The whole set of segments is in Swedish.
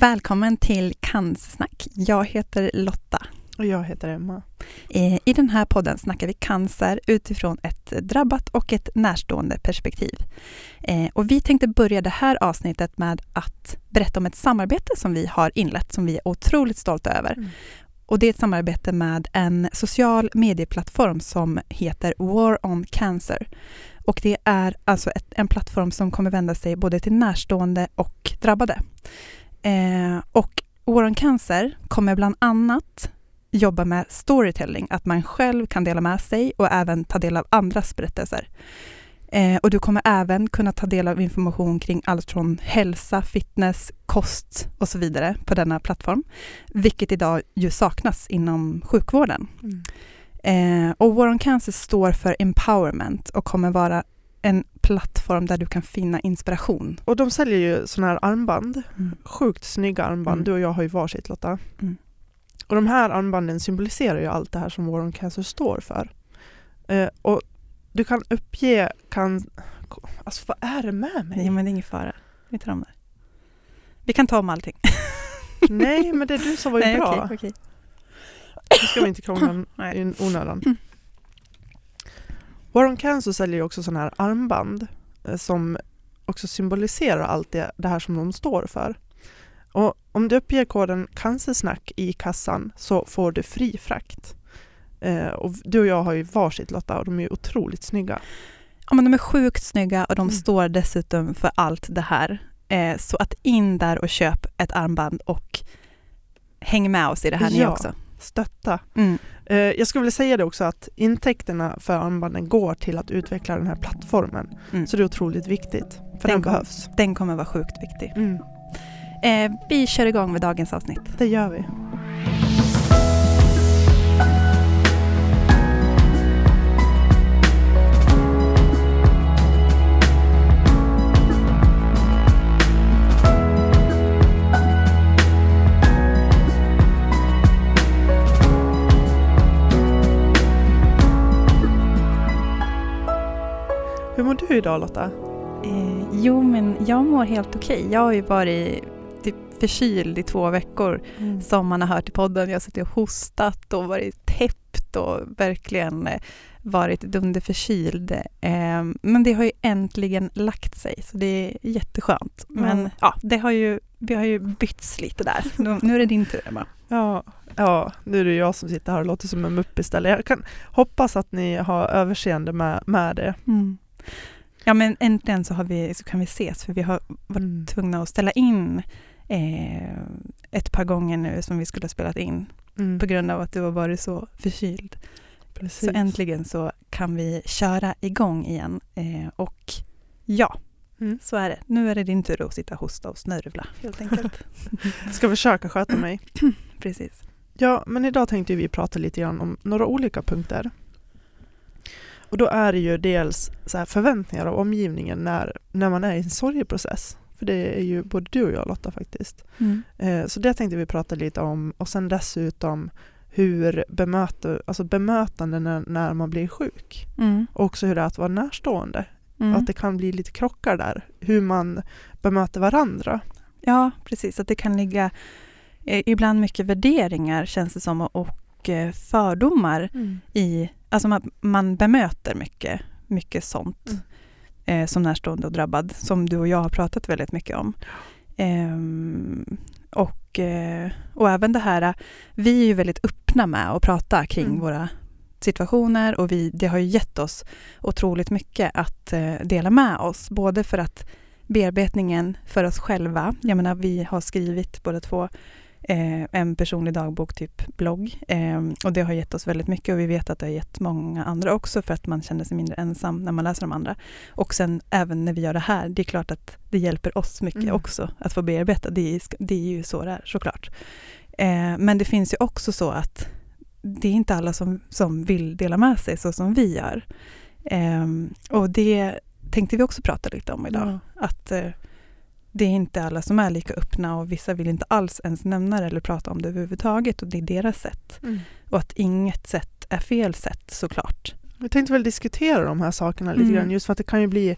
Välkommen till Cancersnack. Jag heter Lotta. Och jag heter Emma. I den här podden snackar vi cancer utifrån ett drabbat och ett närstående perspektiv. Eh, och vi tänkte börja det här avsnittet med att berätta om ett samarbete som vi har inlett, som vi är otroligt stolta över. Mm. Och det är ett samarbete med en social medieplattform som heter War on Cancer. Och det är alltså ett, en plattform som kommer vända sig både till närstående och drabbade. Eh, och War on Cancer kommer bland annat jobba med storytelling, att man själv kan dela med sig och även ta del av andras berättelser. Eh, och du kommer även kunna ta del av information kring allt från hälsa, fitness, kost och så vidare på denna plattform, vilket idag ju saknas inom sjukvården. Mm. Eh, och War on Cancer står för empowerment och kommer vara en plattform där du kan finna inspiration. Och de säljer ju sådana här armband, mm. sjukt snygga armband. Mm. Du och jag har ju varsitt Lotta. Mm. Och de här armbanden symboliserar ju allt det här som War on Cancer står för. Eh, och du kan uppge, kan... Alltså vad är det med mig? Nej men det är ingen fara. Vi tar om det. Vi kan ta om allting. Nej men det du sa var ju Nej, bra. Okay, okay. Nu ska vi inte krångla i onödan. Mm. War on Cancer säljer ju också sådana här armband eh, som också symboliserar allt det, det här som de står för. Och om du uppger koden cancersnack i kassan så får du fri frakt. Eh, och du och jag har ju varsitt Lotta och de är ju otroligt snygga. Ja men de är sjukt snygga och de mm. står dessutom för allt det här. Eh, så att in där och köp ett armband och häng med oss i det här ja, ni också. stötta. Mm. Eh, jag skulle vilja säga det också att intäkterna för armbanden går till att utveckla den här plattformen. Mm. Så det är otroligt viktigt, för den, den kom, behövs. Den kommer vara sjukt viktig. Mm. Eh, vi kör igång med dagens avsnitt. Det gör vi. Hur mår du idag Lotta? Eh, jo men jag mår helt okej. Okay. Jag har ju varit förkyld i två veckor mm. som man har hört i podden. Jag har suttit och hostat och varit täppt och verkligen eh, varit dunderförkyld. Eh, men det har ju äntligen lagt sig så det är jätteskönt. Men mm. ja, det har ju, vi har ju bytts lite där. Nu är det din tur Emma. Ja, ja, nu är det jag som sitter här och låter som en mupp istället. Jag kan hoppas att ni har överseende med, med det. Mm. Ja men äntligen så, har vi, så kan vi ses för vi har varit mm. tvungna att ställa in eh, ett par gånger nu som vi skulle ha spelat in mm. på grund av att du har varit så förkyld. Precis. Så äntligen så kan vi köra igång igen. Eh, och ja, mm. så är det. Nu är det din tur att sitta hosta och snörvla helt enkelt. Ska försöka sköta mig. Precis. Ja, men idag tänkte vi prata lite grann om några olika punkter. Och då är det ju dels så förväntningar av omgivningen när, när man är i en sorgeprocess. För det är ju både du och jag Lotta faktiskt. Mm. Eh, så det tänkte vi prata lite om och sen dessutom hur bemöta, alltså bemötande när, när man blir sjuk. Mm. Och också hur det är att vara närstående. Mm. Att det kan bli lite krockar där, hur man bemöter varandra. Ja, precis. Att det kan ligga eh, ibland mycket värderingar känns det som och eh, fördomar mm. i, alltså man, man bemöter mycket, mycket sånt. Mm eh, som närstående och drabbad, som du och jag har pratat väldigt mycket om. Eh, och, eh, och även det här, vi är ju väldigt öppna med att prata kring mm. våra situationer och vi, det har ju gett oss otroligt mycket att eh, dela med oss, både för att bearbetningen för oss själva, jag menar vi har skrivit båda två eh, en personlig dagbok, typ blogg. Eh, och det har gett oss väldigt mycket och vi vet att det har gett många andra också för att man känner sig mindre ensam när man läser de andra. Och sen även när vi gör det här, det är klart att det hjälper oss mycket mm. också att få bearbeta. Det är, det är ju så det är såklart. Eh, men det finns ju också så att det är inte alla som, som vill dela med sig så som vi gör. Eh, och det tänkte vi också prata lite om idag. Ja. Att eh, det är inte alla som är lika öppna och vissa vill inte alls ens nämna det eller prata om det överhuvudtaget och det är deras sätt. Mm. Och att inget sätt är fel sätt såklart. Vi tänkte väl diskutera de här sakerna lite mm. grann just för att det kan ju bli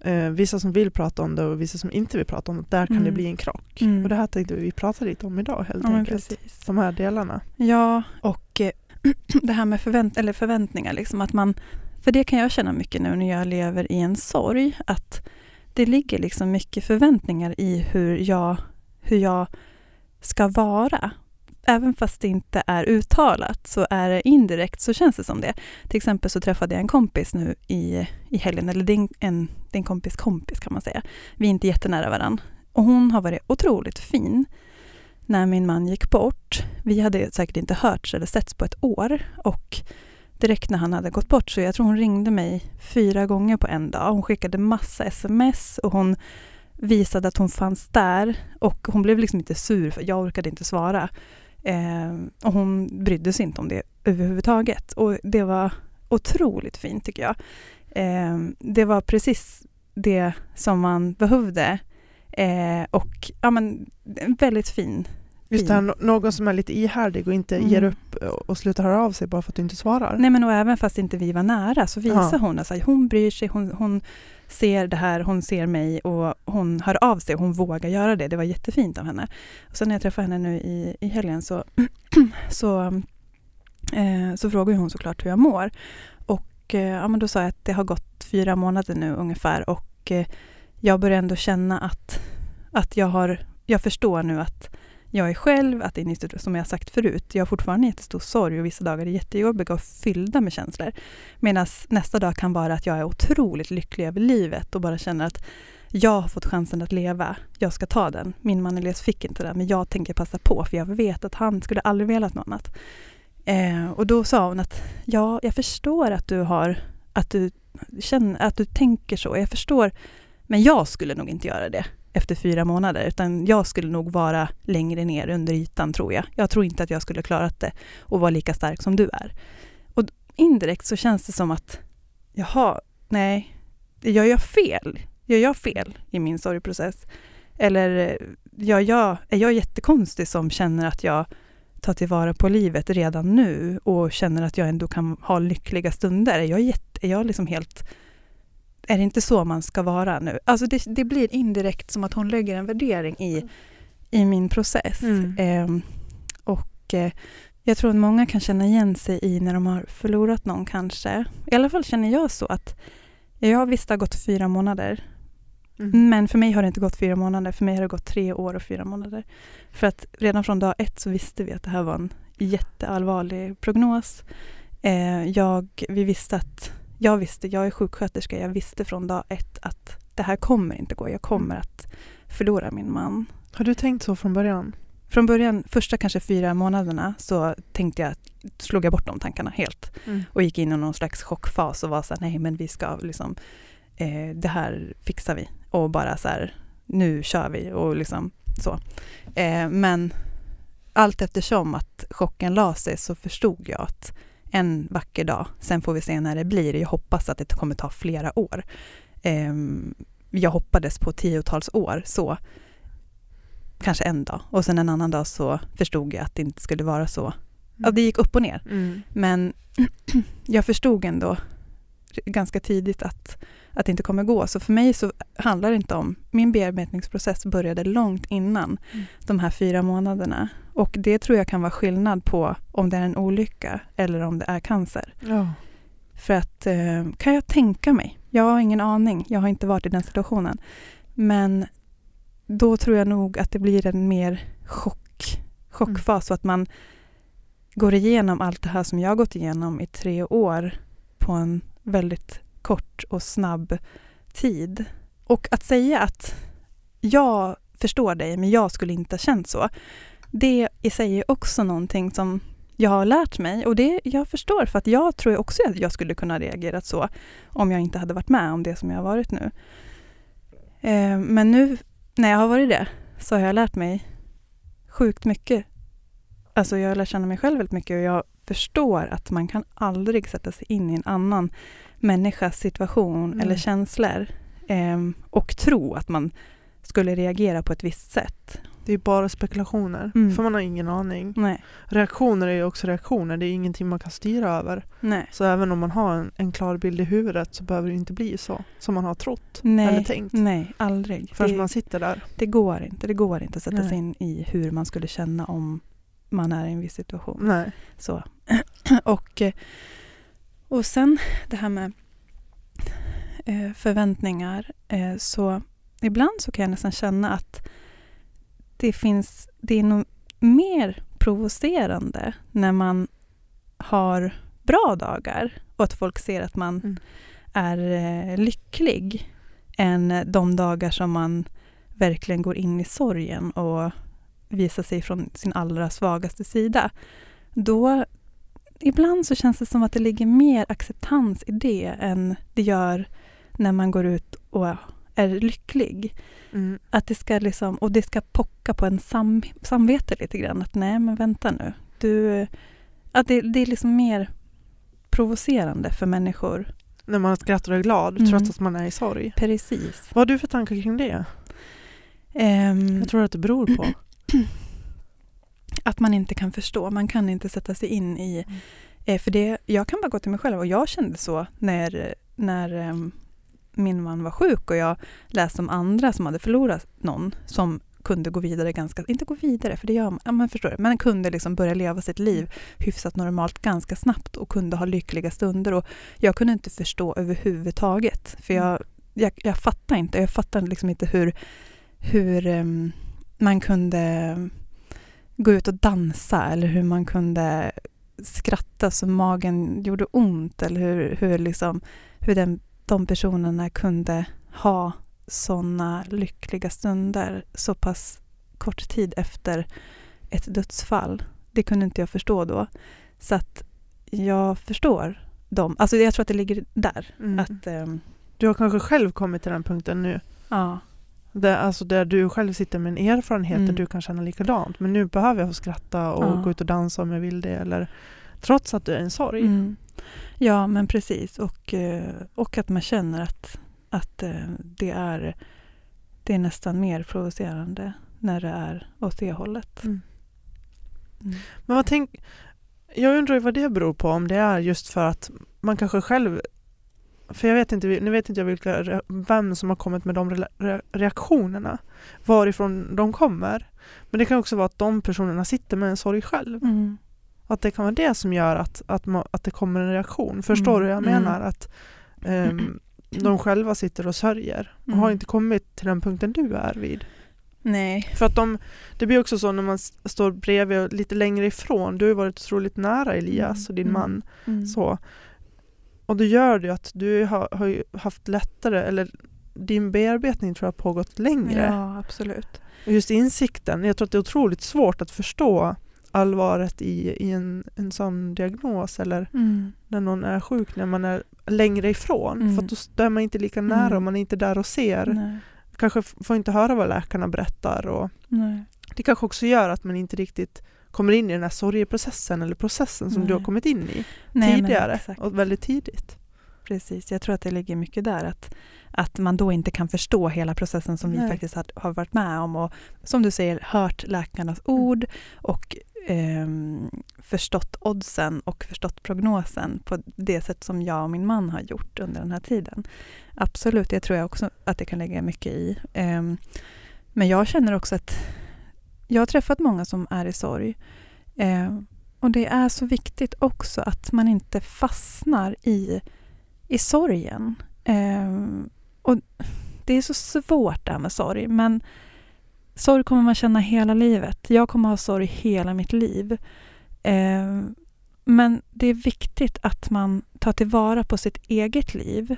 eh, vissa som vill prata om det och vissa som inte vill prata om det, där kan Mm. det bli en krock. Mm. Och det här tänkte vi, vi prata lite om idag helt Ja, enkelt. precis. De här delarna. Ja, och eh, det här med förvänt eller förväntningar, liksom, att man, för det kan jag känna mycket nu när jag lever i en sorg, att det ligger liksom mycket förväntningar i hur jag, hur jag ska vara. Även fast det inte är uttalat så är det indirekt så känns det som det. Till exempel så träffade jag en kompis nu i, i helgen, eller din, en, din kompis kompis kan man säga. Vi är inte jättenära varandra. Och hon har varit otroligt fin när min man gick bort. Vi hade säkert inte hörts eller setts på ett år och direkt när han hade gått bort så jag tror hon ringde mig fyra gånger på en dag. Hon skickade massa sms och hon visade att hon fanns där och hon blev liksom inte sur för jag orkade inte svara. Eh, och hon brydde sig inte om det överhuvudtaget och det var otroligt fint tycker jag. Eh, det var precis det som man behövde eh, och ja, men, en väldigt fin Nå- någon som är lite ihärdig och inte Mm. ger upp och- och slutar höra av sig bara för att du inte svarar. Nej men och även fast inte vi var nära så visar Ja. hon att alltså, hon bryr sig, hon, hon ser det här, hon ser mig och hon hör av sig och hon vågar göra det. Det var jättefint av henne. Och sen när jag träffade henne nu i, i helgen så, så, eh, så frågade hon såklart hur jag mår. Och eh, ja, men då sa jag att det har gått fyra månader nu ungefär och eh, jag börjar ändå känna att, att jag har, jag förstår nu att jag är själv, att det är som jag sagt förut, jag har fortfarande jättestor sorg och vissa dagar är jättejobbiga och fyllda med känslor. Medan nästa dag kan vara att jag är otroligt lycklig över livet och bara känner att jag har fått chansen att leva, jag ska ta den. Min man Elias fick inte den, men jag tänker passa på för jag vet att han skulle aldrig velat något annat. Eh, och då sa hon att ja, jag förstår att du har, att du känner, att du tänker så, jag förstår, men jag skulle nog inte göra det efter fyra månader, utan jag skulle nog vara längre ner under ytan tror jag. Jag tror inte att jag skulle klarat det och vara lika stark som du är. Och indirekt så känns det som att, jaha, nej, gör jag fel? Gör jag fel i min sorgprocess? Eller eh, gör jag, är jag jättekonstig som känner att jag tar tillvara på livet redan nu och känner att jag ändå kan ha lyckliga stunder? Är jag, jätte, är jag liksom helt är det inte så man ska vara nu? Alltså det, det blir indirekt som att hon lägger en värdering i, i min process. Mm. Ehm, och eh, jag tror att många kan känna igen sig i när de har förlorat någon kanske. I alla fall känner jag så att jag visst det har gått fyra månader. Mm. Men för mig har det inte gått fyra månader. För mig har det gått tre år och fyra månader. För att redan från dag ett så visste vi att det här var en jätteallvarlig prognos. Eh, jag, vi visste att, jag visste, jag är sjuksköterska, jag visste från dag ett att det här kommer inte gå. Jag kommer att förlora min man. Har du tänkt så från början? Från början, första kanske fyra månaderna, så tänkte jag, slog jag bort de tankarna helt och gick in i någon slags chockfas och var så här, nej men vi ska liksom, eh, det här fixar vi och bara så här, nu kör vi och liksom så. Eh, men allt eftersom att chocken la sig så förstod jag att en vacker dag, sen får vi se när det blir, jag hoppas att det kommer ta flera år. Eh, jag hoppades på tiotals år, så kanske en dag och sen en annan dag så förstod jag att det inte skulle vara så. Ja, det gick upp och ner. Mm. Men jag förstod ändå ganska tidigt att, att det inte kommer gå. Så för mig så handlar det inte om... Min bearbetningsprocess började långt innan Mm. de här fyra månaderna. Och det tror jag kan vara skillnad på om det är en olycka eller om det är cancer. Ja. För att, eh, kan jag tänka mig, jag har ingen aning, jag har inte varit i den situationen. Men då tror jag nog att det blir en mer chock, chockfas och att man går igenom allt det här som jag har gått igenom i tre år på en väldigt kort och snabb tid. Och att säga att jag förstår dig men jag skulle inte ha känt så. Det i sig är också någonting som jag har lärt mig och det jag förstår för att jag tror också att jag skulle kunna reagerat så om jag inte hade varit med om det som jag har varit nu. Eh, men nu när jag har varit det så har jag lärt mig sjukt mycket. Alltså jag har lärt känna mig själv väldigt mycket och jag förstår att man kan aldrig sätta sig in i en annan människas situation Mm. eller känslor eh, och tro att man skulle reagera på ett visst sätt. Det är bara spekulationer, Mm. för man har ingen aning. Nej. Reaktioner är ju också reaktioner, det är ingenting man kan styra över. Nej. Så även om man har en, en klar bild i huvudet så behöver det inte bli så som man har trott eller Nej. tänkt. Nej, aldrig. Förrän Det, man sitter där. det går inte. Det går inte att sätta Nej. sig in i hur man skulle känna om man är i en viss situation. Nej. Så. och, eh, och sen det här med eh, förväntningar. Eh, så ibland så kan jag nästan känna att det finns, det är nog mer provocerande när man har bra dagar och att folk ser att man Mm. är lycklig än de dagar som man verkligen går in i sorgen och visar sig från sin allra svagaste sida. Då, ibland så känns det som att det ligger mer acceptans i det än det gör när man går ut och är lycklig. Mm. Att det ska liksom, och det ska pocka på en sam, samvete lite grann. Att nej, men vänta nu. Du, att det, det är liksom mer provocerande för människor. När man skrattar och är glad Mm. trots att man är i sorg. Precis. Vad har du för tankar kring det? Ehm, Jag tror att det beror på. att man inte kan förstå. Man kan inte sätta sig in i... Mm. Eh, för det, jag kan bara gå till mig själv och jag kände så när, när ehm, min man var sjuk och jag läste om andra som hade förlorat någon som kunde gå vidare ganska, inte gå vidare för det gör man, ja, man förstår det, men kunde liksom börja leva sitt liv hyfsat normalt ganska snabbt och kunde ha lyckliga stunder och jag kunde inte förstå överhuvudtaget för jag, jag, jag fattar inte, jag fattar liksom inte hur, hur ehm, man kunde gå ut och dansa eller hur man kunde skratta så magen gjorde ont eller hur, hur, liksom, hur den, de personerna kunde ha sådana lyckliga stunder så pass kort tid efter ett dödsfall. Det kunde inte jag förstå då. Så att jag förstår dem. Alltså jag tror att det ligger där. Mm. Att, ehm, Du har kanske själv kommit till den punkten nu. ja, Där, alltså där du själv sitter med en erfarenhet Mm. där du kan känna likadant. Men nu behöver jag få skratta och Ja. gå ut och dansa om jag vill det. Eller, trots att du är en sorg. Mm. Ja, men precis. Och, eh, och att man känner att, att eh, det, är, det är nästan mer provocerande när det är åt det hållet. Mm. Mm. Men vad tänk, jag undrar vad det beror på. Om det är just för att man kanske själv för jag vet inte, nu vet inte jag vilka, vem som har kommit med de re- re- reaktionerna. Varifrån de kommer. Men det kan också vara att de personerna sitter med en sorg själv. Mm. Att det kan vara det som gör att, att, ma- att det kommer en reaktion. Förstår Mm, du vad jag mm. menar? Att ehm, de själva sitter och sörjer och Mm. har inte kommit till den punkten du är vid. Nej. För att de, det blir också så när man står bredvid och lite längre ifrån. Du har varit otroligt nära Elias och din Mm. man. Mm. Så. Och då gör det ju att du har, har haft lättare, eller din bearbetning tror jag har pågått längre. Ja, absolut. Och just insikten, jag tror att det är otroligt svårt att förstå allvaret i, i en, en sån diagnos eller Mm. när någon är sjuk när man är längre ifrån. Mm. För då är man inte lika nära Mm. och man är inte där och ser. Nej. Kanske får inte höra vad läkarna berättar. Och Nej. det kanske också gör att man inte riktigt kommer in i den här sorgeprocessen eller processen som du har Nej. kommit in i Nej, tidigare och väldigt tidigt. Precis, jag tror att det ligger mycket där. Att, att man då inte kan förstå hela processen som vi Nej. faktiskt har, har varit med om. Och som du säger, hört läkarnas ord och ehm, förstått oddsen och förstått prognosen på det sätt som jag och min man har gjort under den här tiden. Absolut, det tror jag också att det kan lägga mycket i. Ehm, men jag känner också att jag har träffat många som är i sorg. Eh, och det är så viktigt också att man inte fastnar i i sorgen. Eh, och det är så svårt det här med sorg, men sorg kommer man känna hela livet. Jag kommer ha sorg hela mitt liv. Eh, men det är viktigt att man tar tillvara på sitt eget liv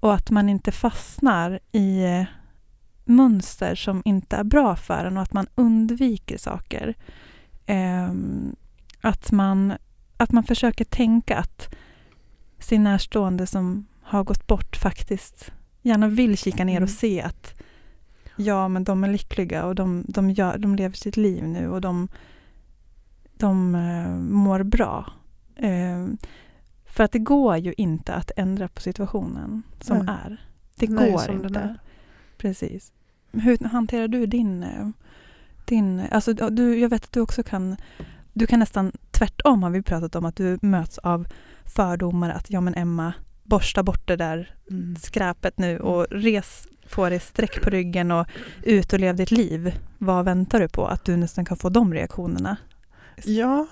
och att man inte fastnar i eh, mönster som inte är bra för en och att man undviker saker. Ehm, att, man, att man försöker tänka att sin närstående som har gått bort faktiskt gärna vill kika ner Mm. och se att ja, men de är lyckliga och de, de, gör, de lever sitt liv nu och de, de eh, mår bra. Eh, för att det går ju inte att ändra på situationen som Nej. är. Det går inte. Precis. Hur hanterar du din, eh, din... Alltså, du, jag vet att du också kan... Du kan nästan tvärtom har vi pratat om att du möts av fördomar att ja men Emma, borsta bort det där mm. skräpet nu och res på dig streck på ryggen och ut och lev ditt liv. Vad väntar du på? Att du nästan kan få de reaktionerna? Ja,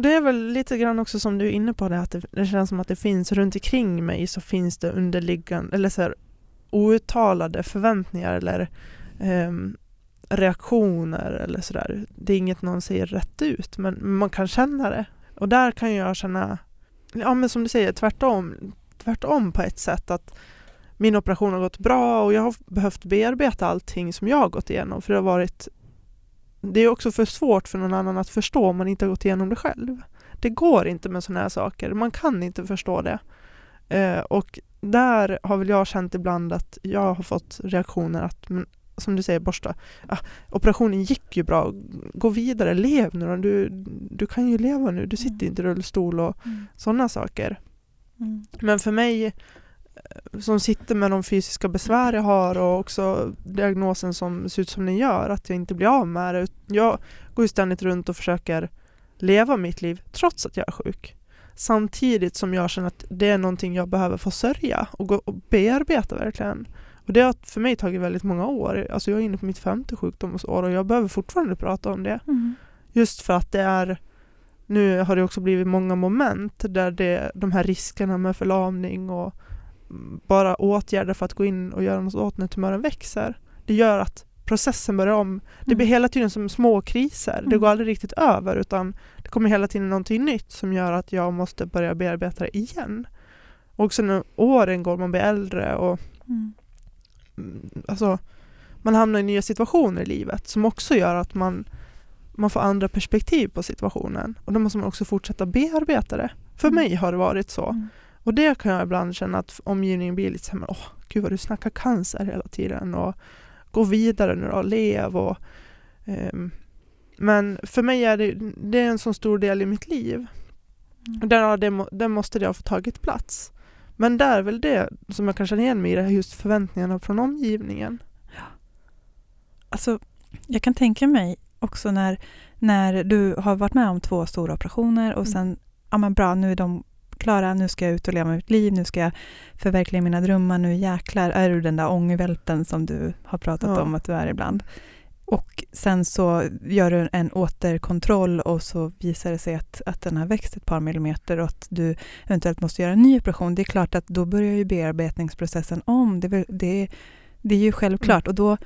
det är väl lite grann också som du är inne på det att det, det känns som att det finns runt omkring mig så finns det underliggande eller så här, outtalade förväntningar eller um, reaktioner eller sådär. Det är inget någon säger rätt ut men man kan känna det. Och där kan jag känna, ja men som du säger, tvärtom, tvärtom på ett sätt att min operation har gått bra och jag har behövt bearbeta allting som jag har gått igenom för det har varit det är också för svårt för någon annan att förstå om man inte har gått igenom det själv. Det går inte med sådana här saker, man kan inte förstå det. Eh, och där har väl jag känt ibland att jag har fått reaktioner att, men, som du säger, borsta. Ah, operationen gick ju bra, gå vidare, lev nu. Du, du kan ju leva nu, du sitter mm. inte i rullstol och mm. sådana saker. Mm. Men för mig som sitter med de fysiska besvär jag har och också diagnosen som ser ut som den gör, att jag inte blir av med det. Jag går ju ständigt runt och försöker leva mitt liv trots att jag är sjuk. Samtidigt som jag känner att det är någonting jag behöver få sörja och, gå och bearbeta verkligen. Och det har för mig tagit väldigt många år. Alltså jag är inne på mitt femte sjukdomsår och jag behöver fortfarande prata om det. Mm. Just för att det är nu har det också blivit många moment där det, de här riskerna med förlamning och bara åtgärder för att gå in och göra något åt när tumören växer. Det gör att processen börjar om. Det blir mm. hela tiden som små kriser. Det mm. går aldrig riktigt över utan det kommer hela tiden någonting nytt som gör att jag måste börja bearbeta det igen. Och också när åren går, man blir äldre och mm. mm. alltså, man hamnar i nya situationer i livet som också gör att man, man får andra perspektiv på situationen. Och då måste man också fortsätta bearbeta det. För mm. mig har det varit så. Mm. Och det kan jag ibland känna att omgivningen blir lite såhär, åh gud vad du snackar cancer hela tiden och gå vidare nu då, lev och um, men för mig är det, det är en så stor del i mitt liv. Mm. Och där, det, där måste det ha fått tagit plats. Men där är väl det som jag kan känna igen mig i, det just förväntningarna från omgivningen. Ja. Alltså, jag kan tänka mig också när, när du har varit med om två stora operationer och mm. sen, ja men bra, nu är de klara, nu ska jag ut och leva mitt liv, nu ska jag förverkliga mina drömmar, nu jäklar är du den där ångvälten som du har pratat ja. om att du är ibland. Och sen så gör du en återkontroll och så visar det sig att, att den har växt ett par millimeter och att du eventuellt måste göra en ny operation. Det är klart att då börjar ju bearbetningsprocessen om. Det, det, det är ju självklart. Mm. Och då,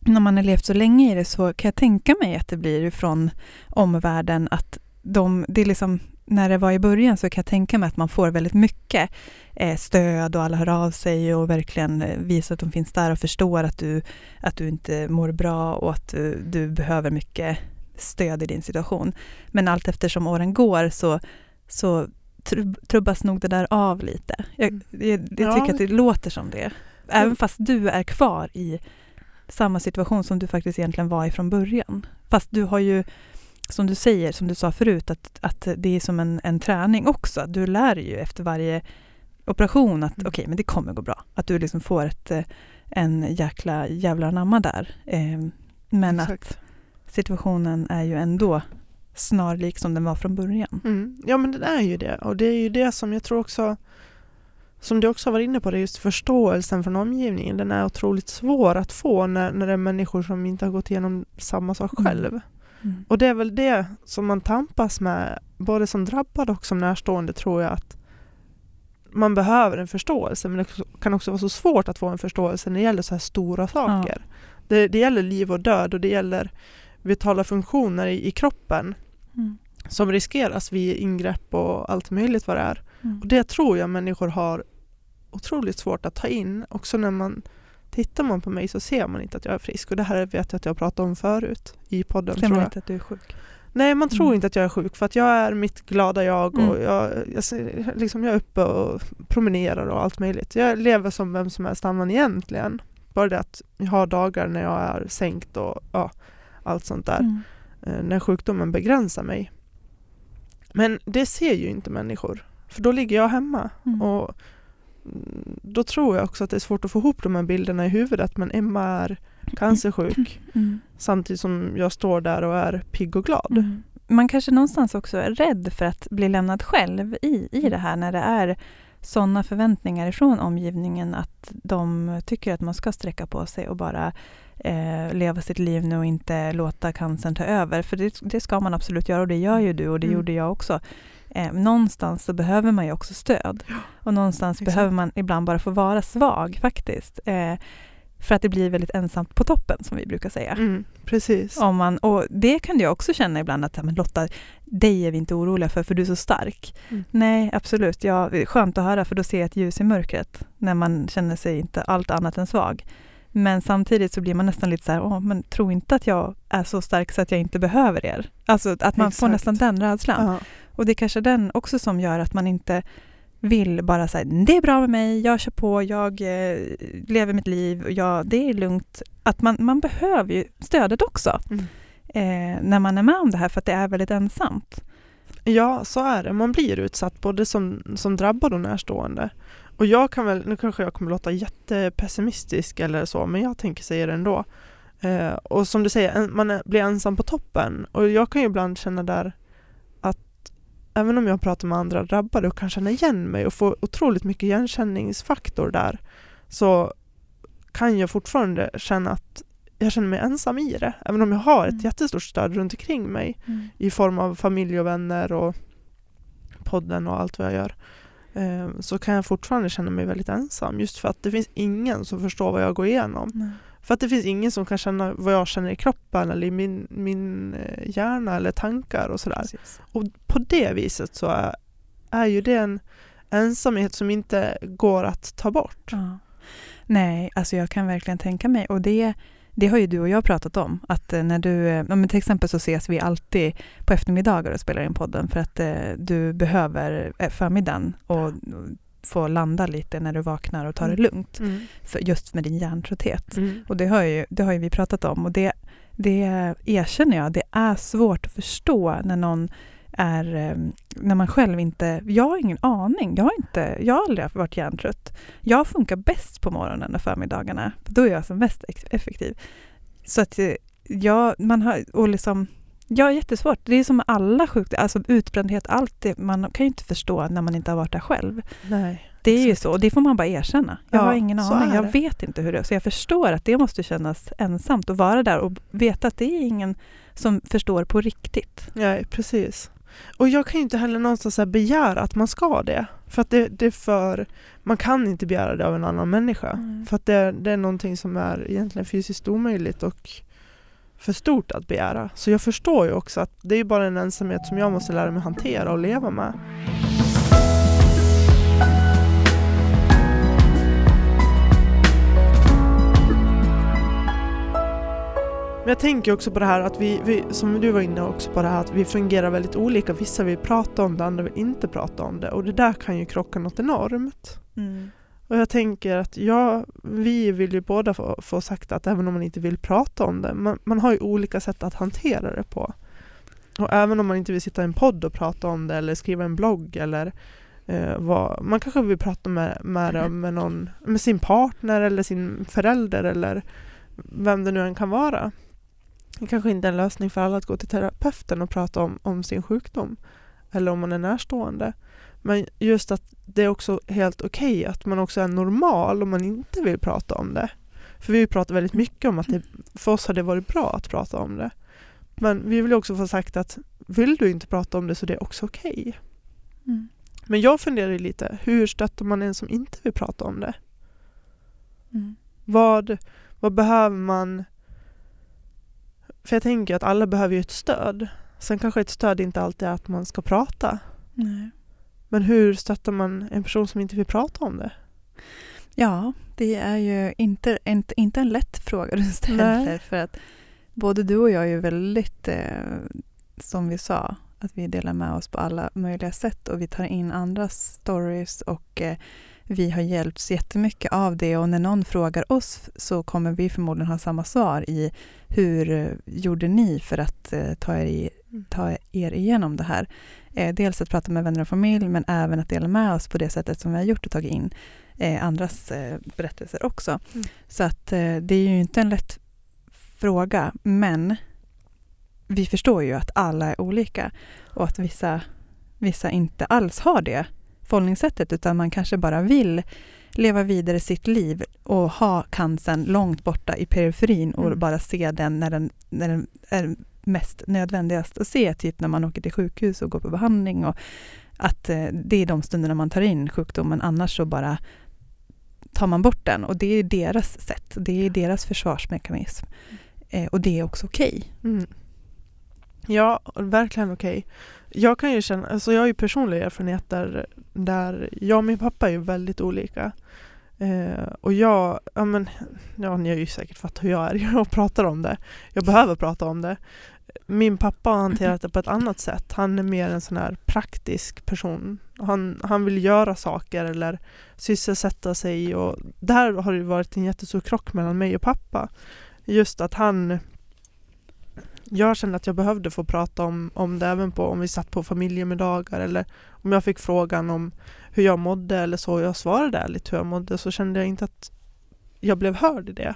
när man har levt så länge i det så kan jag tänka mig att det blir från omvärlden att de, det är liksom när det var i början så kan jag tänka mig att man får väldigt mycket eh, stöd och alla hör av sig och verkligen eh, visar att de finns där och förstår att du, att du inte mår bra och att du, du behöver mycket stöd i din situation. Men allt eftersom åren går så, så trubbas nog det där av lite. Jag, mm. jag, jag tycker ja. att det låter som det. Även fast du är kvar i samma situation som du faktiskt egentligen var i från början. Fast du har ju som du säger, som du sa förut, att, att det är som en, en träning också. Du lär ju efter varje operation att mm. okej, okay, men det kommer gå bra. Att du liksom får ett, eh, en jäkla jävla anamma där. Eh, men Exakt. att situationen är ju ändå snarlik som den var från början. Mm. Ja men den är ju det och det är ju det som jag tror också som du också var inne på, det är just förståelsen från omgivningen. Den är otroligt svår att få när, när det är människor som inte har gått igenom samma sak mm. själv. Mm. Och det är väl det som man tampas med, både som drabbad och som närstående tror jag att man behöver en förståelse men det kan också vara så svårt att få en förståelse när det gäller så här stora saker. Ja. Det, det gäller liv och död och det gäller vitala funktioner i, i kroppen mm. som riskeras vid ingrepp och allt möjligt vad det är. Mm. Och det tror jag människor har otroligt svårt att ta in också när man Tittar man på mig så ser man inte att jag är frisk och det här vet jag att jag har pratat om förut i podden. Ser man inte att du är sjuk? Nej, man tror mm. inte att jag är sjuk för att jag är mitt glada jag och mm. jag, jag, liksom, jag är uppe och promenerar och allt möjligt. Jag lever som vem som helst annan egentligen. Bara det att jag har dagar när jag är sänkt och ja, allt sånt där. Mm. Eh, när sjukdomen begränsar mig. Men det ser ju inte människor. För då ligger jag hemma. Mm. Och då tror jag också att det är svårt att få ihop de här bilderna i huvudet men Emma är cancersjuk mm. samtidigt som jag står där och är pigg och glad. Mm. Man kanske någonstans också är rädd för att bli lämnad själv i, i det här när det är sådana förväntningar ifrån omgivningen att de tycker att man ska sträcka på sig och bara eh, leva sitt liv nu och inte låta cancern ta över. För det, det, ska man absolut göra och det gör ju du och det mm. gjorde jag också. Eh, någonstans så behöver man ju också stöd. Och någonstans Exakt. behöver man ibland bara få vara svag faktiskt. Eh, för att det blir väldigt ensamt på toppen som vi brukar säga. Mm, precis. Om man, och det kan jag också känna ibland att men Lotta, dig är vi inte oroliga för för du är så stark. Mm. Nej, absolut. Ja, skönt att höra för då ser jag ett ljus i mörkret när man känner sig inte allt annat än svag. Men samtidigt så blir man nästan lite så här, Åh, men tro inte att jag är så stark så att jag inte behöver er. Alltså att man Exakt. får nästan den rädslan. -huh. Och det är kanske den också som gör att man inte vill bara säga det är bra med mig, jag kör på, jag eh, lever mitt liv, jag, det är lugnt. Att man, man behöver ju stödet också mm. eh, när man är med om det här för att det är väldigt ensamt. Ja, så är det. Man blir utsatt både som, som drabbad och närstående. Och jag kan väl, nu kanske jag kommer låta jättepessimistisk eller så, men jag tänker säga det ändå. Eh, och som du säger, man är, blir ensam på toppen. Och jag kan ju ibland känna där även om jag pratar med andra drabbade och kan känna igen mig och få otroligt mycket igenkänningsfaktor där, så kan jag fortfarande känna att jag känner mig ensam i det. Även om jag har ett mm. jättestort stöd runt omkring mig mm. i form av familj och vänner och podden och allt vad jag gör. Eh, så kan jag fortfarande känna mig väldigt ensam just för att det finns ingen som förstår vad jag går igenom. Nej. För att det finns ingen som kan känna vad jag känner i kroppen eller i min, min eh, hjärna eller tankar och sådär. Precis. Och på det viset så är, är ju det en ensamhet som inte går att ta bort. Ja. Nej, alltså jag kan verkligen tänka mig och det det har ju du och jag pratat om, att eh, när du, ja, men till exempel så ses vi alltid på eftermiddagar och spelar in podden för att eh, du behöver eh, förmiddagen och få landa lite när du vaknar och ta det mm. lugnt. Mm. För just med din hjärntrötthet. Mm. Och det har, ju, det har ju vi pratat om och det, det erkänner jag, det är svårt att förstå när någon är ehm, när man själv inte... Jag har ingen aning. Jag har, inte, jag har aldrig varit hjärntrött. Jag funkar bäst på morgonen och förmiddagarna. Då är jag som mest effektiv. Så att eh, jag, man har, och liksom, ja, jättesvårt. Det är som med alla sjukdomar, alltså utbrändhet, allt det, man kan ju inte förstå när man inte har varit där själv. Nej, det är ju så, och det får man bara erkänna. Jag ja, har ingen aning, jag vet inte hur det är. Så jag förstår att det måste kännas ensamt att vara där och veta att det är ingen som förstår på riktigt. Nej, precis. Och jag kan ju inte heller någonstans begära att man ska det. För att det, det är för, man kan inte begära det av en annan människa. Mm. För att det, det är någonting som är egentligen fysiskt omöjligt och för stort att begära. Så jag förstår ju också att det är bara en ensamhet som jag måste lära mig hantera och leva med. Men jag tänker också på det här att vi, vi, som du var inne också på det här att vi fungerar väldigt olika. Vissa vill prata om det, andra vill inte prata om det och det där kan ju krocka något enormt. Mm. Och jag tänker att ja, vi vill ju båda få, få sagt att även om man inte vill prata om det, man, man har ju olika sätt att hantera det på. Och även om man inte vill sitta i en podd och prata om det eller skriva en blogg eller eh, vad, man kanske vill prata med, med, det, med, någon, med sin partner eller sin förälder eller vem det nu än kan vara. Det kanske inte är en lösning för alla att gå till terapeuten och prata om, om sin sjukdom eller om man är närstående. Men just att det är också helt okej okay att man också är normal om man inte vill prata om det. För vi pratar väldigt mycket om att det, för oss har det varit bra att prata om det. Men vi vill också få sagt att vill du inte prata om det så det är också okej. Okay. Mm. Men jag funderar lite, hur stöttar man en som inte vill prata om det? Mm. Vad, vad behöver man för jag tänker att alla behöver ju ett stöd. Sen kanske ett stöd inte alltid är att man ska prata. Nej. Men hur stöttar man en person som inte vill prata om det? Ja, det är ju inte, inte, inte en lätt fråga du ställer. Nej. För att både du och jag är ju väldigt, eh, som vi sa, att vi delar med oss på alla möjliga sätt och vi tar in andras stories och eh, vi har hjälpts jättemycket av det och när någon frågar oss så kommer vi förmodligen ha samma svar i hur eh, gjorde ni för att eh, ta, er i. ta er igenom det här? Eh, dels att prata med vänner och familj men även att dela med oss på det sättet som vi har gjort och tagit in andras berättelser också. Mm. Så att det är ju inte en lätt fråga, men vi förstår ju att alla är olika och att vissa, vissa inte alls har det förhållningssättet utan man kanske bara vill leva vidare sitt liv och ha cancern långt borta i periferin och mm. bara se den när, den när den är mest nödvändigast att se, typ när man åker till sjukhus och går på behandling och att eh, det är de stunderna man tar in sjukdomen, annars så bara tar man bort den och det är deras sätt, det är deras försvarsmekanism. Eh, och det är också okej. Okay. Mm. Ja, verkligen okej. Okay. Jag kan ju känna, alltså jag har ju personliga erfarenheter där jag och min pappa är väldigt olika. Eh, och jag, ja men, ja ni har ju säkert fattat hur jag är, jag pratar om det. Jag behöver prata om det. Min pappa har hanterat det på ett annat sätt. Han är mer en sån här praktisk person. Han, han vill göra saker eller sysselsätta sig och där har det varit en jättestor krock mellan mig och pappa. Just att han jag kände att jag behövde få prata om, om det även på om vi satt på familjemiddagar eller om jag fick frågan om hur jag mådde eller så och jag svarade ärligt hur jag mådde så kände jag inte att jag blev hörd i det.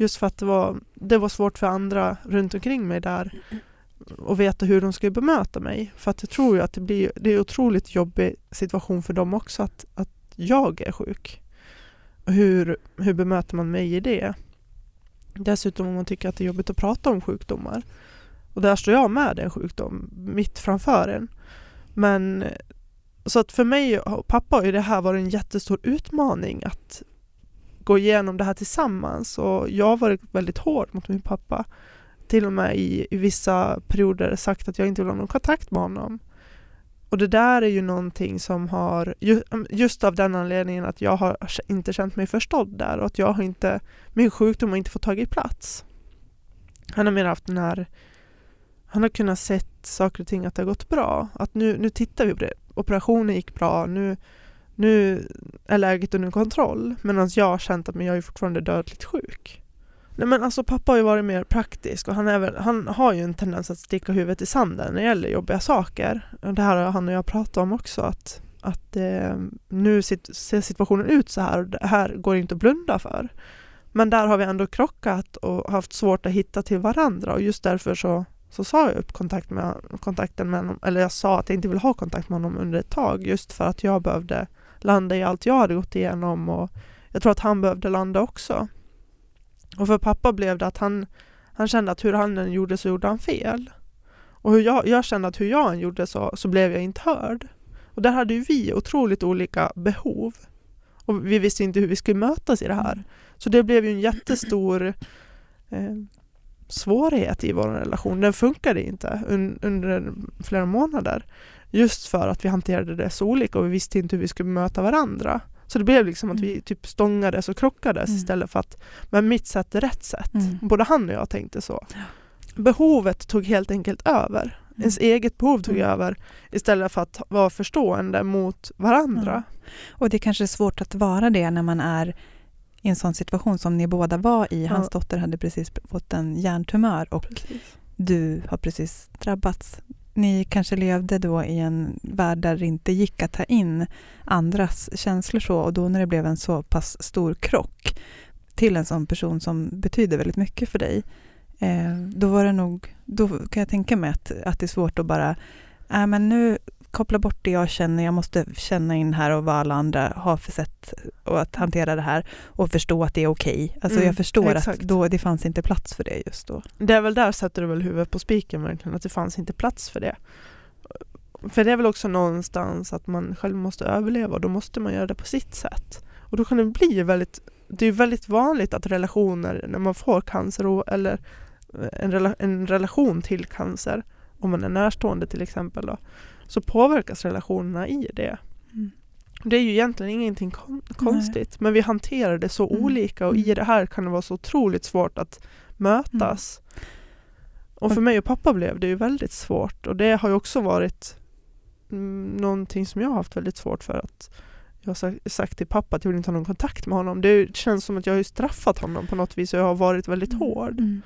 Just för att det var, det var svårt för andra runt omkring mig där att veta hur de skulle bemöta mig. För att jag tror ju att det blir det är en otroligt jobbig situation för dem också att, att jag är sjuk. Hur, hur bemöter man mig i det? Dessutom om man tycker att det är jobbigt att prata om sjukdomar. Och där står jag med en sjukdom mitt framför en. Men så att för mig och pappa har det här varit en jättestor utmaning att gå igenom det här tillsammans och jag har varit väldigt hård mot min pappa. Till och med i, i vissa perioder sagt att jag inte vill ha någon kontakt med honom. Och det där är ju någonting som har, mm, just av den anledningen att jag har inte känt mig förstådd där och att jag har inte, min sjukdom har inte fått tagit plats. Han har mer haft den här, han har kunnat sett saker och ting att det har gått bra. Att nu, nu tittar vi på det, operationen gick bra, nu, nu är läget under kontroll. Medan jag har känt att men jag är fortfarande dödligt sjuk. Nej men alltså pappa har ju varit mer praktisk och han, är väl, han har ju en tendens att sticka huvudet i sanden när det gäller jobbiga saker. Det här har han och jag pratat om också att, att eh, nu ser situationen ut så här och det här går inte att blunda för. Men där har vi ändå krockat och haft svårt att hitta till varandra och just därför så, så sa jag upp kontakt med, kontakten med honom, eller jag sa att jag inte vill ha kontakt med honom under ett tag just för att jag behövde landa i allt jag hade gått igenom och jag tror att han behövde landa också. Och för pappa blev det att han, han kände att hur han än gjorde så gjorde han fel. Och hur jag, jag kände att hur jag än gjorde så, så blev jag inte hörd. Och där hade ju vi otroligt olika behov. Och vi visste inte hur vi skulle mötas i det här. Så det blev ju en jättestor eh, svårighet i vår relation. Den funkade inte un, under flera månader. Just för att vi hanterade det så olika och vi visste inte hur vi skulle möta varandra. Så det blev liksom att vi mm. typ stångades och krockades mm. istället för att, men mitt sätt är rätt sätt. Mm. Både han och jag tänkte så. Behovet tog helt enkelt över. Mm. Ens eget behov tog mm. över istället för att vara förstående mot varandra. Och det kanske är svårt att vara det när man är i en sån situation som ni båda var i. Hans dotter hade precis fått en hjärntumör och precis. du har precis drabbats ni kanske levde då i en värld där det inte gick att ta in andras känslor så och då när det blev en så pass stor krock till en sån person som betyder väldigt mycket för dig, eh, då var det nog, då kan jag tänka mig att, att det är svårt att bara, äh, men nu koppla bort det jag känner, jag måste känna in här och vad alla andra har för sätt att hantera det här och förstå att det är okej. Okay. Alltså mm, jag förstår exakt. att då, det fanns inte plats för det just då. Det är väl där sätter du väl huvudet på spiken verkligen, att det fanns inte plats för det. För det är väl också någonstans att man själv måste överleva och då måste man göra det på sitt sätt. Och då kan det bli väldigt, det är väldigt vanligt att relationer, när man får cancer eller en, rela, en relation till cancer, om man är närstående till exempel då, så påverkas relationerna i det. Mm. Det är ju egentligen ingenting kon konstigt Nej. men vi hanterar det så mm. olika och i mm. det här kan det vara så otroligt svårt att mötas. Mm. Och för mig och pappa blev det ju väldigt svårt och det har ju också varit mm, någonting som jag har haft väldigt svårt för att jag har sagt till pappa att jag vill inte ha någon kontakt med honom. Det känns som att jag har straffat honom på något vis och jag har varit väldigt mm. hård. Mm.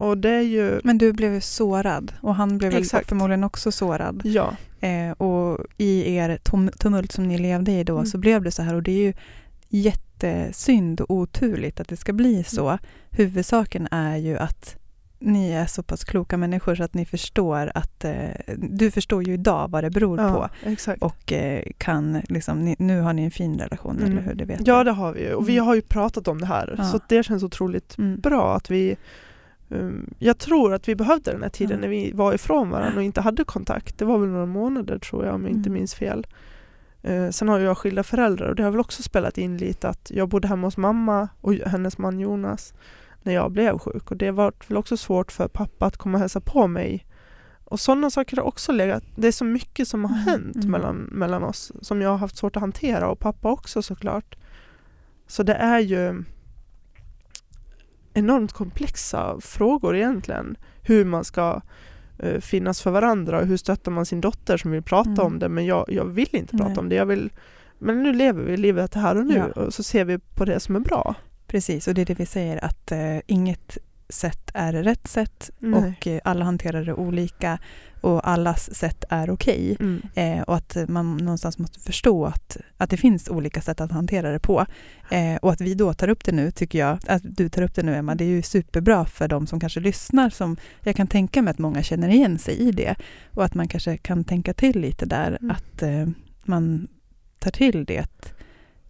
Och det är ju... Men du blev sårad och han blev Exakt. förmodligen också sårad. Ja. Eh, och i er tumult som ni levde i då mm. så blev det så här och det är ju jätte jättesynd och oturligt att det ska bli så. Huvudsaken är ju att ni är så pass kloka människor så att ni förstår att eh, du förstår ju idag vad det beror Ja, på exakt. och eh, kan liksom, ni, nu har ni en fin relation Mm. eller hur? Det vet Ja jag. det har vi ju och vi Mm. har ju pratat om det här Ja. så det känns otroligt Mm. bra att vi Jag tror att vi behövde den här tiden Ja. när vi var ifrån varandra och inte hade kontakt. Det var väl några månader tror jag om jag inte Mm. minns fel. Eh, sen har jag skilda föräldrar och det har väl också spelat in lite att jag bodde hemma hos mamma och hennes man Jonas när jag blev sjuk och det var väl också svårt för pappa att komma och hälsa på mig. Och sådana saker har också legat, det är så mycket som har Mm, hänt mm. mellan, mellan oss som jag har haft svårt att hantera och pappa också såklart. Så det är ju enormt komplexa frågor egentligen. Hur man ska eh, finnas för varandra och hur stöttar man sin dotter som vill prata Mm. om det men jag, jag vill inte prata Nej. om det. Jag vill, men nu lever vi livet här och nu Ja. och så ser vi på det som är bra. Precis, och det är det vi säger att eh, inget sätt är rätt sätt Nej. och eh, alla hanterar det olika och allas sätt är okej. Mm. Eh, och att man någonstans måste förstå att, att det finns olika sätt att hantera det på. Eh, och att vi då tar upp det nu, tycker jag, att du tar upp det nu Emma, det är ju superbra för de som kanske lyssnar. Som, jag kan tänka mig att många känner igen sig i det. Och att man kanske kan tänka till lite där, Mm. att eh, man tar till det.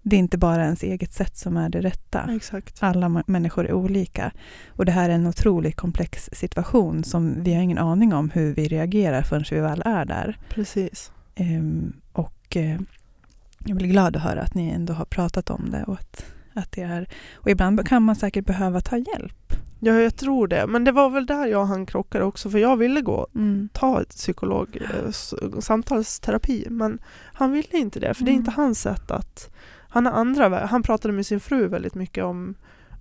Det är inte bara ens eget sätt som är det rätta. Exakt. Alla människor är olika. Och det här är en otroligt komplex situation som vi har ingen aning om hur vi reagerar förrän vi väl är där. Precis. Ehm, och eh, jag blir glad att höra att ni ändå har pratat om det. Och, att, att det är, och ibland kan man säkert behöva ta hjälp. Ja, jag tror det. Men det var väl där jag och han krockade också för jag ville gå Mm. ta psykolog, eh, samtalsterapi men han ville inte det för det är Mm. inte hans sätt att han har andra Han pratade med sin fru väldigt mycket om,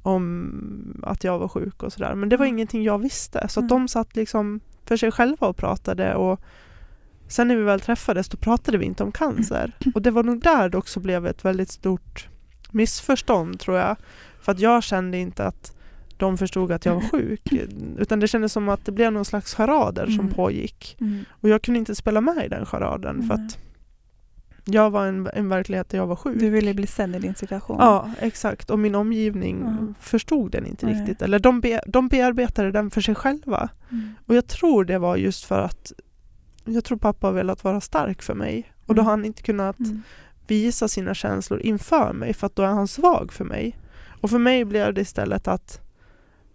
om att jag var sjuk och sådär men det var Mm. ingenting jag visste så Mm. de satt liksom för sig själva och pratade och sen när vi väl träffades då pratade vi inte om cancer och det var nog där det också blev ett väldigt stort missförstånd tror jag för att jag kände inte att de förstod att jag var sjuk utan det kändes som att det blev någon slags charader som Mm. pågick Mm. och jag kunde inte spela med i den charaden för att jag var en, en verklighet där jag var sjuk. Du ville bli sedd i din situation. Ja, exakt. Och min omgivning Ja. förstod den inte Nej. riktigt. Eller de, be, de bearbetade den för sig själva. Mm. Och jag tror det var just för att jag tror pappa har velat vara stark för mig. Och då Mm. har han inte kunnat Mm. visa sina känslor inför mig för att då är han svag för mig. Och för mig blev det istället att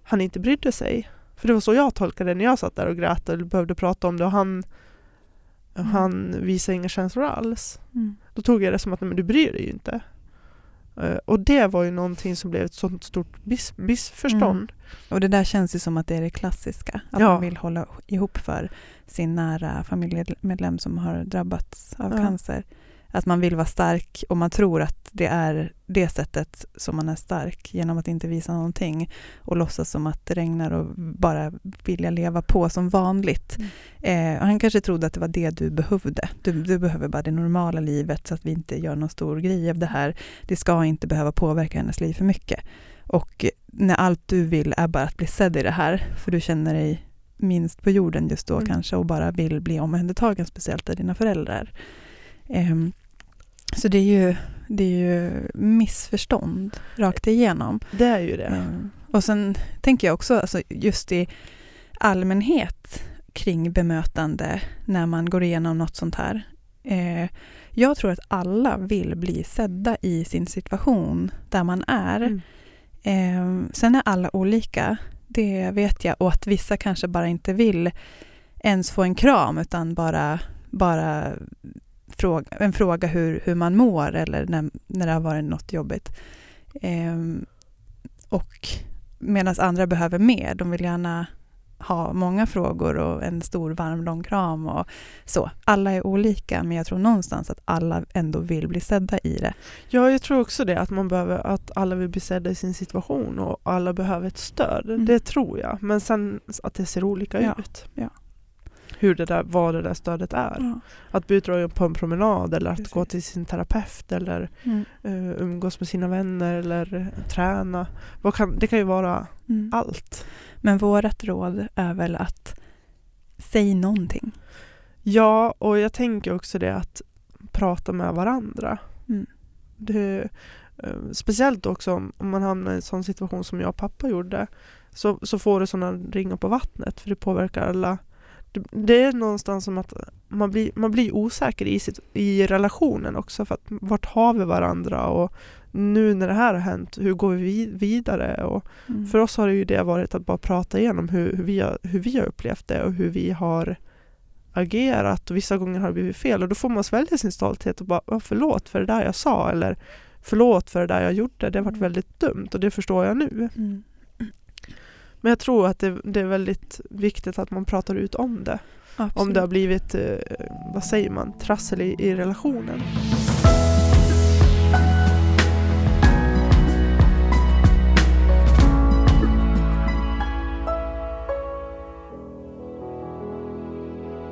han inte brydde sig. För det var så jag tolkade det när jag satt där och grät och behövde prata om det och han, Mm. han visade inga känslor alls. Mm. Då tog jag det som att men du bryr dig ju inte. Eh, och det var ju någonting som blev ett sånt stort miss, missförstånd. Och det där känns ju som att det är det klassiska. Att Ja. man vill hålla ihop för sin nära familjemedlem som har drabbats av Ja. cancer. Att man vill vara stark och man tror att det är det sättet som man är stark genom att inte visa någonting och låtsas som att det regnar och bara vilja leva på som vanligt. Eh, och han kanske trodde att det var det du behövde. Du, du behöver bara det normala livet så att vi inte gör någon stor grej av det här. Det ska inte behöva påverka hennes liv för mycket. Och när allt du vill är bara att bli sedd i det här, för du känner dig minst på jorden just då Mm. kanske och bara vill bli omhändertagen, speciellt av dina föräldrar. Ehm, så det är ju, det är ju missförstånd rakt igenom. Det är ju det. Ehm, och sen tänker jag också, alltså just i allmänhet kring bemötande när man går igenom något sånt här. Eh, jag tror att alla vill bli sedda i sin situation där man är. Mm. Eh, sen är alla olika, det vet jag. Och att vissa kanske bara inte vill ens få en kram utan bara, bara fråga, en fråga hur, hur man mår eller när, när det har varit något jobbigt. Eh, och medan andra behöver mer. De vill gärna ha många frågor och en stor varm lång kram och så. Alla är olika men jag tror någonstans att alla ändå vill bli sedda i det. Ja, jag tror också det. Att, man behöver, att alla vill bli sedda i sin situation och alla behöver ett stöd. Mm. Det tror jag. Men sen att det ser olika Ja, ut. ja. Hur det där, vad det där stödet är. Ja. Att bli utdragen på en promenad eller att Precis. gå till sin terapeut eller Mm. uh, umgås med sina vänner eller uh, träna. Kan, det kan ju vara Mm. allt. Men vårt råd är väl att säg någonting. Ja, och jag tänker också det att prata med varandra. Mm. Det, Eh, speciellt också om, om man hamnar i en sån situation som jag och pappa gjorde. Så, så får du sådana ringar på vattnet för det påverkar alla. Det, är någonstans som att man blir, man blir osäker i, sitt, i relationen också. För att vart har vi varandra? Och nu när det här har hänt, hur går vi vidare? Och Mm. för oss har det ju det varit att bara prata igenom hur, hur, vi, har, hur vi har upplevt det och hur vi har agerat och vissa gånger har det blivit fel och då får man svälja sin stolthet och bara "Ja, förlåt för det där jag sa eller förlåt för det där jag gjorde, det har varit Mm. väldigt dumt och det förstår jag nu. Mm. Men jag tror att det, det är väldigt viktigt att man pratar ut om det. Om Absolut. det har blivit, eh, vad säger man, trassel i, i relationen.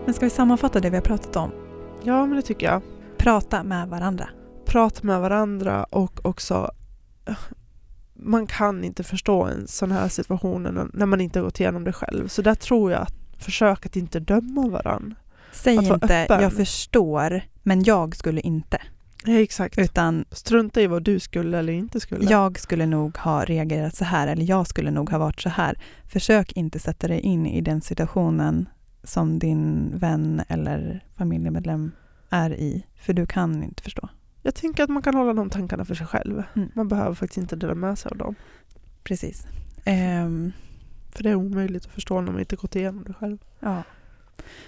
Men ska vi sammanfatta det vi har pratat om? Ja, men det tycker jag. Prata med varandra. Prata med varandra och också eh, man kan inte förstå en sån här situation när- man inte har gått igenom det själv. Så där tror jag att försök att inte döma varandra. Säg inte öppen. jag förstår men jag skulle inte. Ja, exakt. Utan Strunta i vad du skulle eller inte skulle. jag skulle nog ha reagerat så här eller jag skulle nog ha varit så här. Försök inte sätta dig in i den situationen som din vän eller familjemedlem är i. För du kan inte förstå. Jag tänker att man kan hålla de tankarna för sig själv. Mm. Man behöver faktiskt inte dela med sig av dem. Precis. Ehm, För det är omöjligt att förstå när man inte gått igenom det själv. Ja.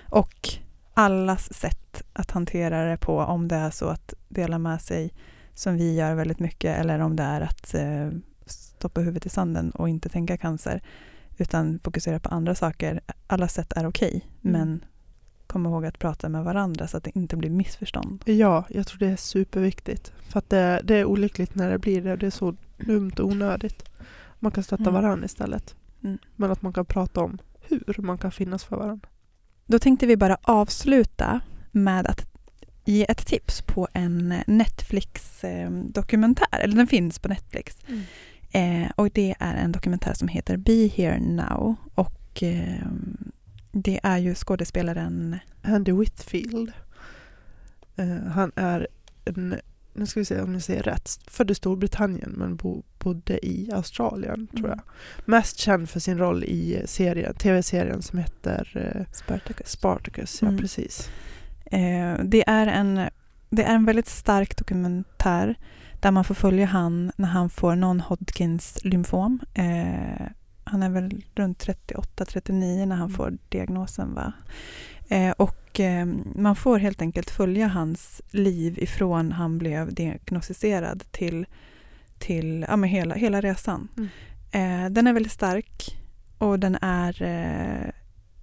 Och allas sätt att hantera det på, om det är så att dela med sig som vi gör väldigt mycket eller om det är att eh, stoppa huvudet i sanden och inte tänka cancer utan fokusera på andra saker. Alla sätt är okej, Mm. men kom ihåg att prata med varandra så att det inte blir missförstånd. Ja, jag tror det är superviktigt. För att det, det är olyckligt när det blir det. Det är så dumt och onödigt. Man kan stötta Mm. varandra istället. Mm. Men att man kan prata om hur man kan finnas för varandra. Då tänkte vi bara avsluta med att ge ett tips på en Netflix-dokumentär, eller den finns på Netflix. Eh, och det är en dokumentär som heter Be Here Now. Och eh, det är ju skådespelaren... Andy Whitfield. Eh, han är en, nu ska vi se om jag säger rätt, född i Storbritannien men bo, bodde i Australien tror jag. Mest känd för sin roll i serien, tv-serien som heter eh, Spartacus. Spartacus. Ja, Mm. precis. Eh, det, är en, det är en väldigt stark dokumentär där man får följa han när han får non-Hodgkins lymfom. Han är väl runt 38-39 när han Mm. får diagnosen. Va? Eh, och eh, man får helt enkelt följa hans liv ifrån han blev diagnostiserad till, till ja, men hela, hela resan. Mm. Eh, den är väldigt stark och den är, eh,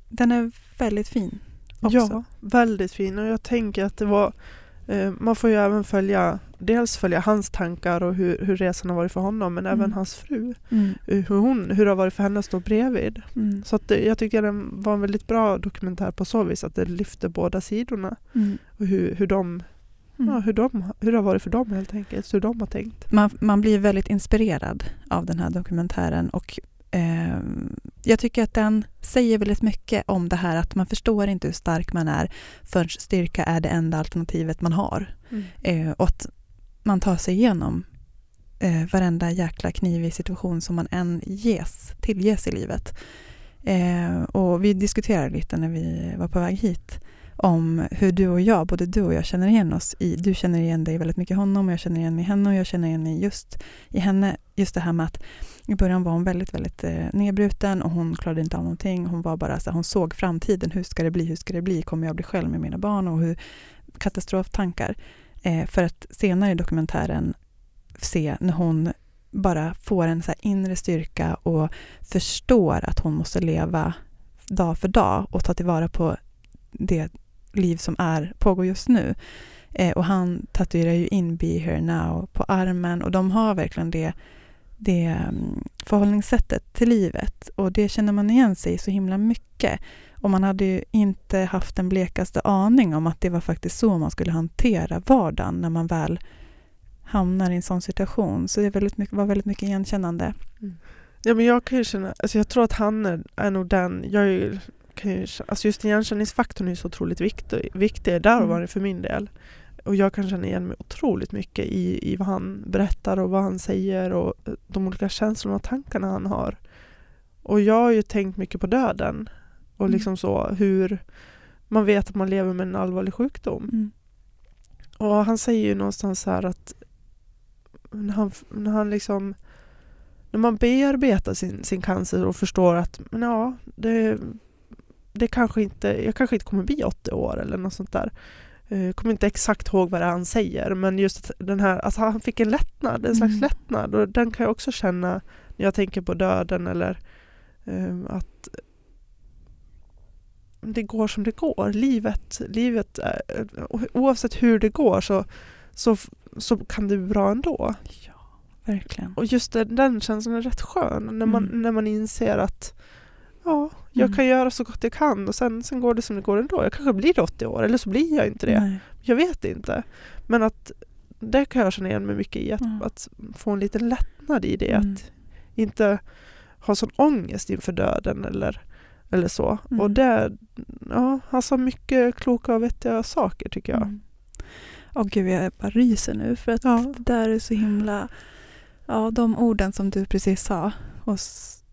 den är väldigt fin också. Ja, väldigt fin och jag tänker att det var man får ju även följa dels följa hans tankar och hur, hur resan har varit för honom men Mm. även hans fru. Mm, eh, Hur, hon, hur det har varit för henne att stå bredvid. mm, Så att det, jag tycker den var en väldigt bra dokumentär på så vis att det lyfter båda sidorna. mm, Och hur, hur, de, mm. ja, hur, de, hur det har varit för dem helt enkelt. Hur de har tänkt. man, man blir väldigt inspirerad av den här dokumentären och eh, jag tycker att den säger väldigt mycket om det här att man förstår inte hur stark man är förrän styrka är det enda alternativet man har. Eh, och att man tar sig igenom eh, varenda jäkla knivig situation som man än ges, tillges i livet. Eh, och vi diskuterade lite när vi var på väg hit om hur du och jag, både du och jag känner igen oss i, du känner igen dig väldigt mycket i honom och jag känner igen mig i henne och jag känner igen mig just i henne, just det här med att i början var hon väldigt, väldigt eh, nedbruten och hon klarade inte av någonting. Hon var bara så här, hon såg framtiden, hur ska det bli, hur ska det bli, kommer jag bli själv med mina barn? Och hur katastroftankar. Eh, för att senare i dokumentären se när hon bara får en så här inre styrka och förstår att hon måste leva dag för dag och ta tillvara på det liv som är, pågår just nu. Eh, och han tatuerar ju in Be here now på armen och de har verkligen det, det mm, förhållningssättet till livet och det känner man igen sig i så himla mycket. Och man hade ju inte haft den blekaste aning om att det var faktiskt så man skulle hantera vardagen när man väl hamnar i en sån situation. Så det väldigt mycket, var väldigt mycket igenkännande. Mm. Ja, men jag kan ju känna, alltså jag tror att han är, är nog den, jag är ju, kan ju, alltså just igenkänningsfaktorn är så otroligt viktig, viktig där Mm. var det för min del. och jag kan känna igen mig otroligt mycket i, i vad han berättar och vad han säger och eh, de olika känslorna och tankarna han har. Och jag har ju tänkt mycket på döden och Mm. liksom så hur man vet att man lever med en allvarlig sjukdom. Mm. Och han säger ju någonstans så här att när han, när han liksom när man bearbetar sin, sin cancer och förstår att men ja, det, det kanske inte, jag kanske inte kommer bli 80 år eller något sånt där. Eh, Jag kommer inte exakt ihåg vad det är han säger men just den här, alltså han fick en lättnad, en slags Mm. lättnad och den kan jag också känna när jag tänker på döden eller eh, att det går som det går. Livet, livet är, oavsett hur det går så, så, så kan det bli bra ändå. Ja, verkligen. Och just den, den känslan är rätt skön när man, Mm. när man inser att ja, jag Mm. kan göra så gott jag kan och sen, sen går det som det går ändå. Jag kanske blir 80 år eller så blir jag inte det. Nej. Jag vet inte. Men att det kan jag känna igen mig mycket i. Att, Mm. att få en liten lättnad i det. Mm. Att inte ha sån ångest inför döden eller, eller så. Mm. Och det, ja, han sa mycket kloka och vettiga saker tycker jag. Mm. Åh gud, jag bara ryser nu för att Ja. det där är så himla... Ja, de orden som du precis sa och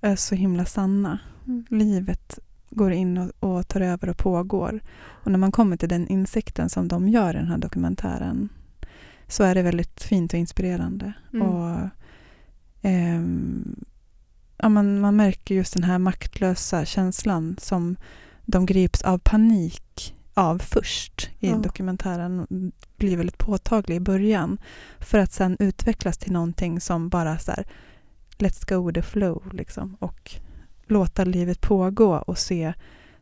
är så himla sanna. Mm. Livet går in och, och tar över och pågår. Och när man kommer till den insikten som de gör i den här dokumentären så är det väldigt fint och inspirerande. Mm. Och, ehm, ja, man, man märker just den här maktlösa känslan som de grips av panik av först i Ja. dokumentären. blir väldigt påtaglig i början för att sen utvecklas till någonting som bara så här let's go with the flow liksom och låta livet pågå och se,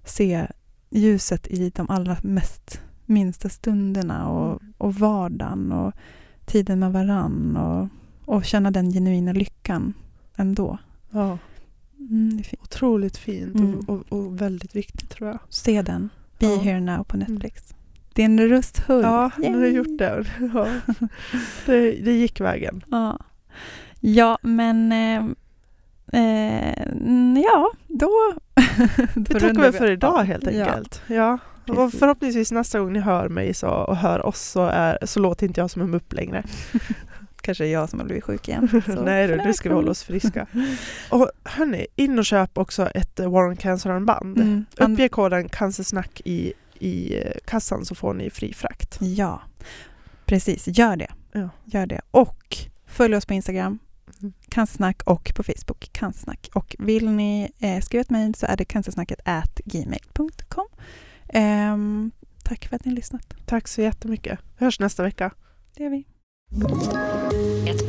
se ljuset i de allra mest minsta stunderna och, Mm. och vardagen och tiden med varann och, och känna den genuina lyckan ändå. Ja, Mm, fint. otroligt fint Mm. och, och, och väldigt viktigt tror jag. Se den. Be Ja. Mm. here now på Netflix. Din rösthund. Ja, nu har jag Yay! gjort det. Ja. det. Det gick vägen. Ja, ja men eh, eh, ja, då... Vi tackar väl vi- för idag ja, helt ja. enkelt. Ja. Och Precis. förhoppningsvis nästa gång ni hör mig så, och hör oss så, är, så låter inte jag som en mupp längre. Kanske är jag som har blivit sjuk igen. Nej du, nu ska vi hålla oss friska. och hörni, in och köp också ett eh, Warren Cancer-armband. Mm, Uppge koden cancersnack i, i eh, kassan så får ni fri frakt. Ja, precis. Gör det. Ja. Gör det. Och följ oss på Instagram. Cancersnack och på Facebook, cancersnack. Och vill ni eh, skriva ett mejl så är det cancersnacket at gmail.com. Ehm, tack för att ni har lyssnat. Tack så jättemycket. Vi hörs nästa vecka. Det gör vi.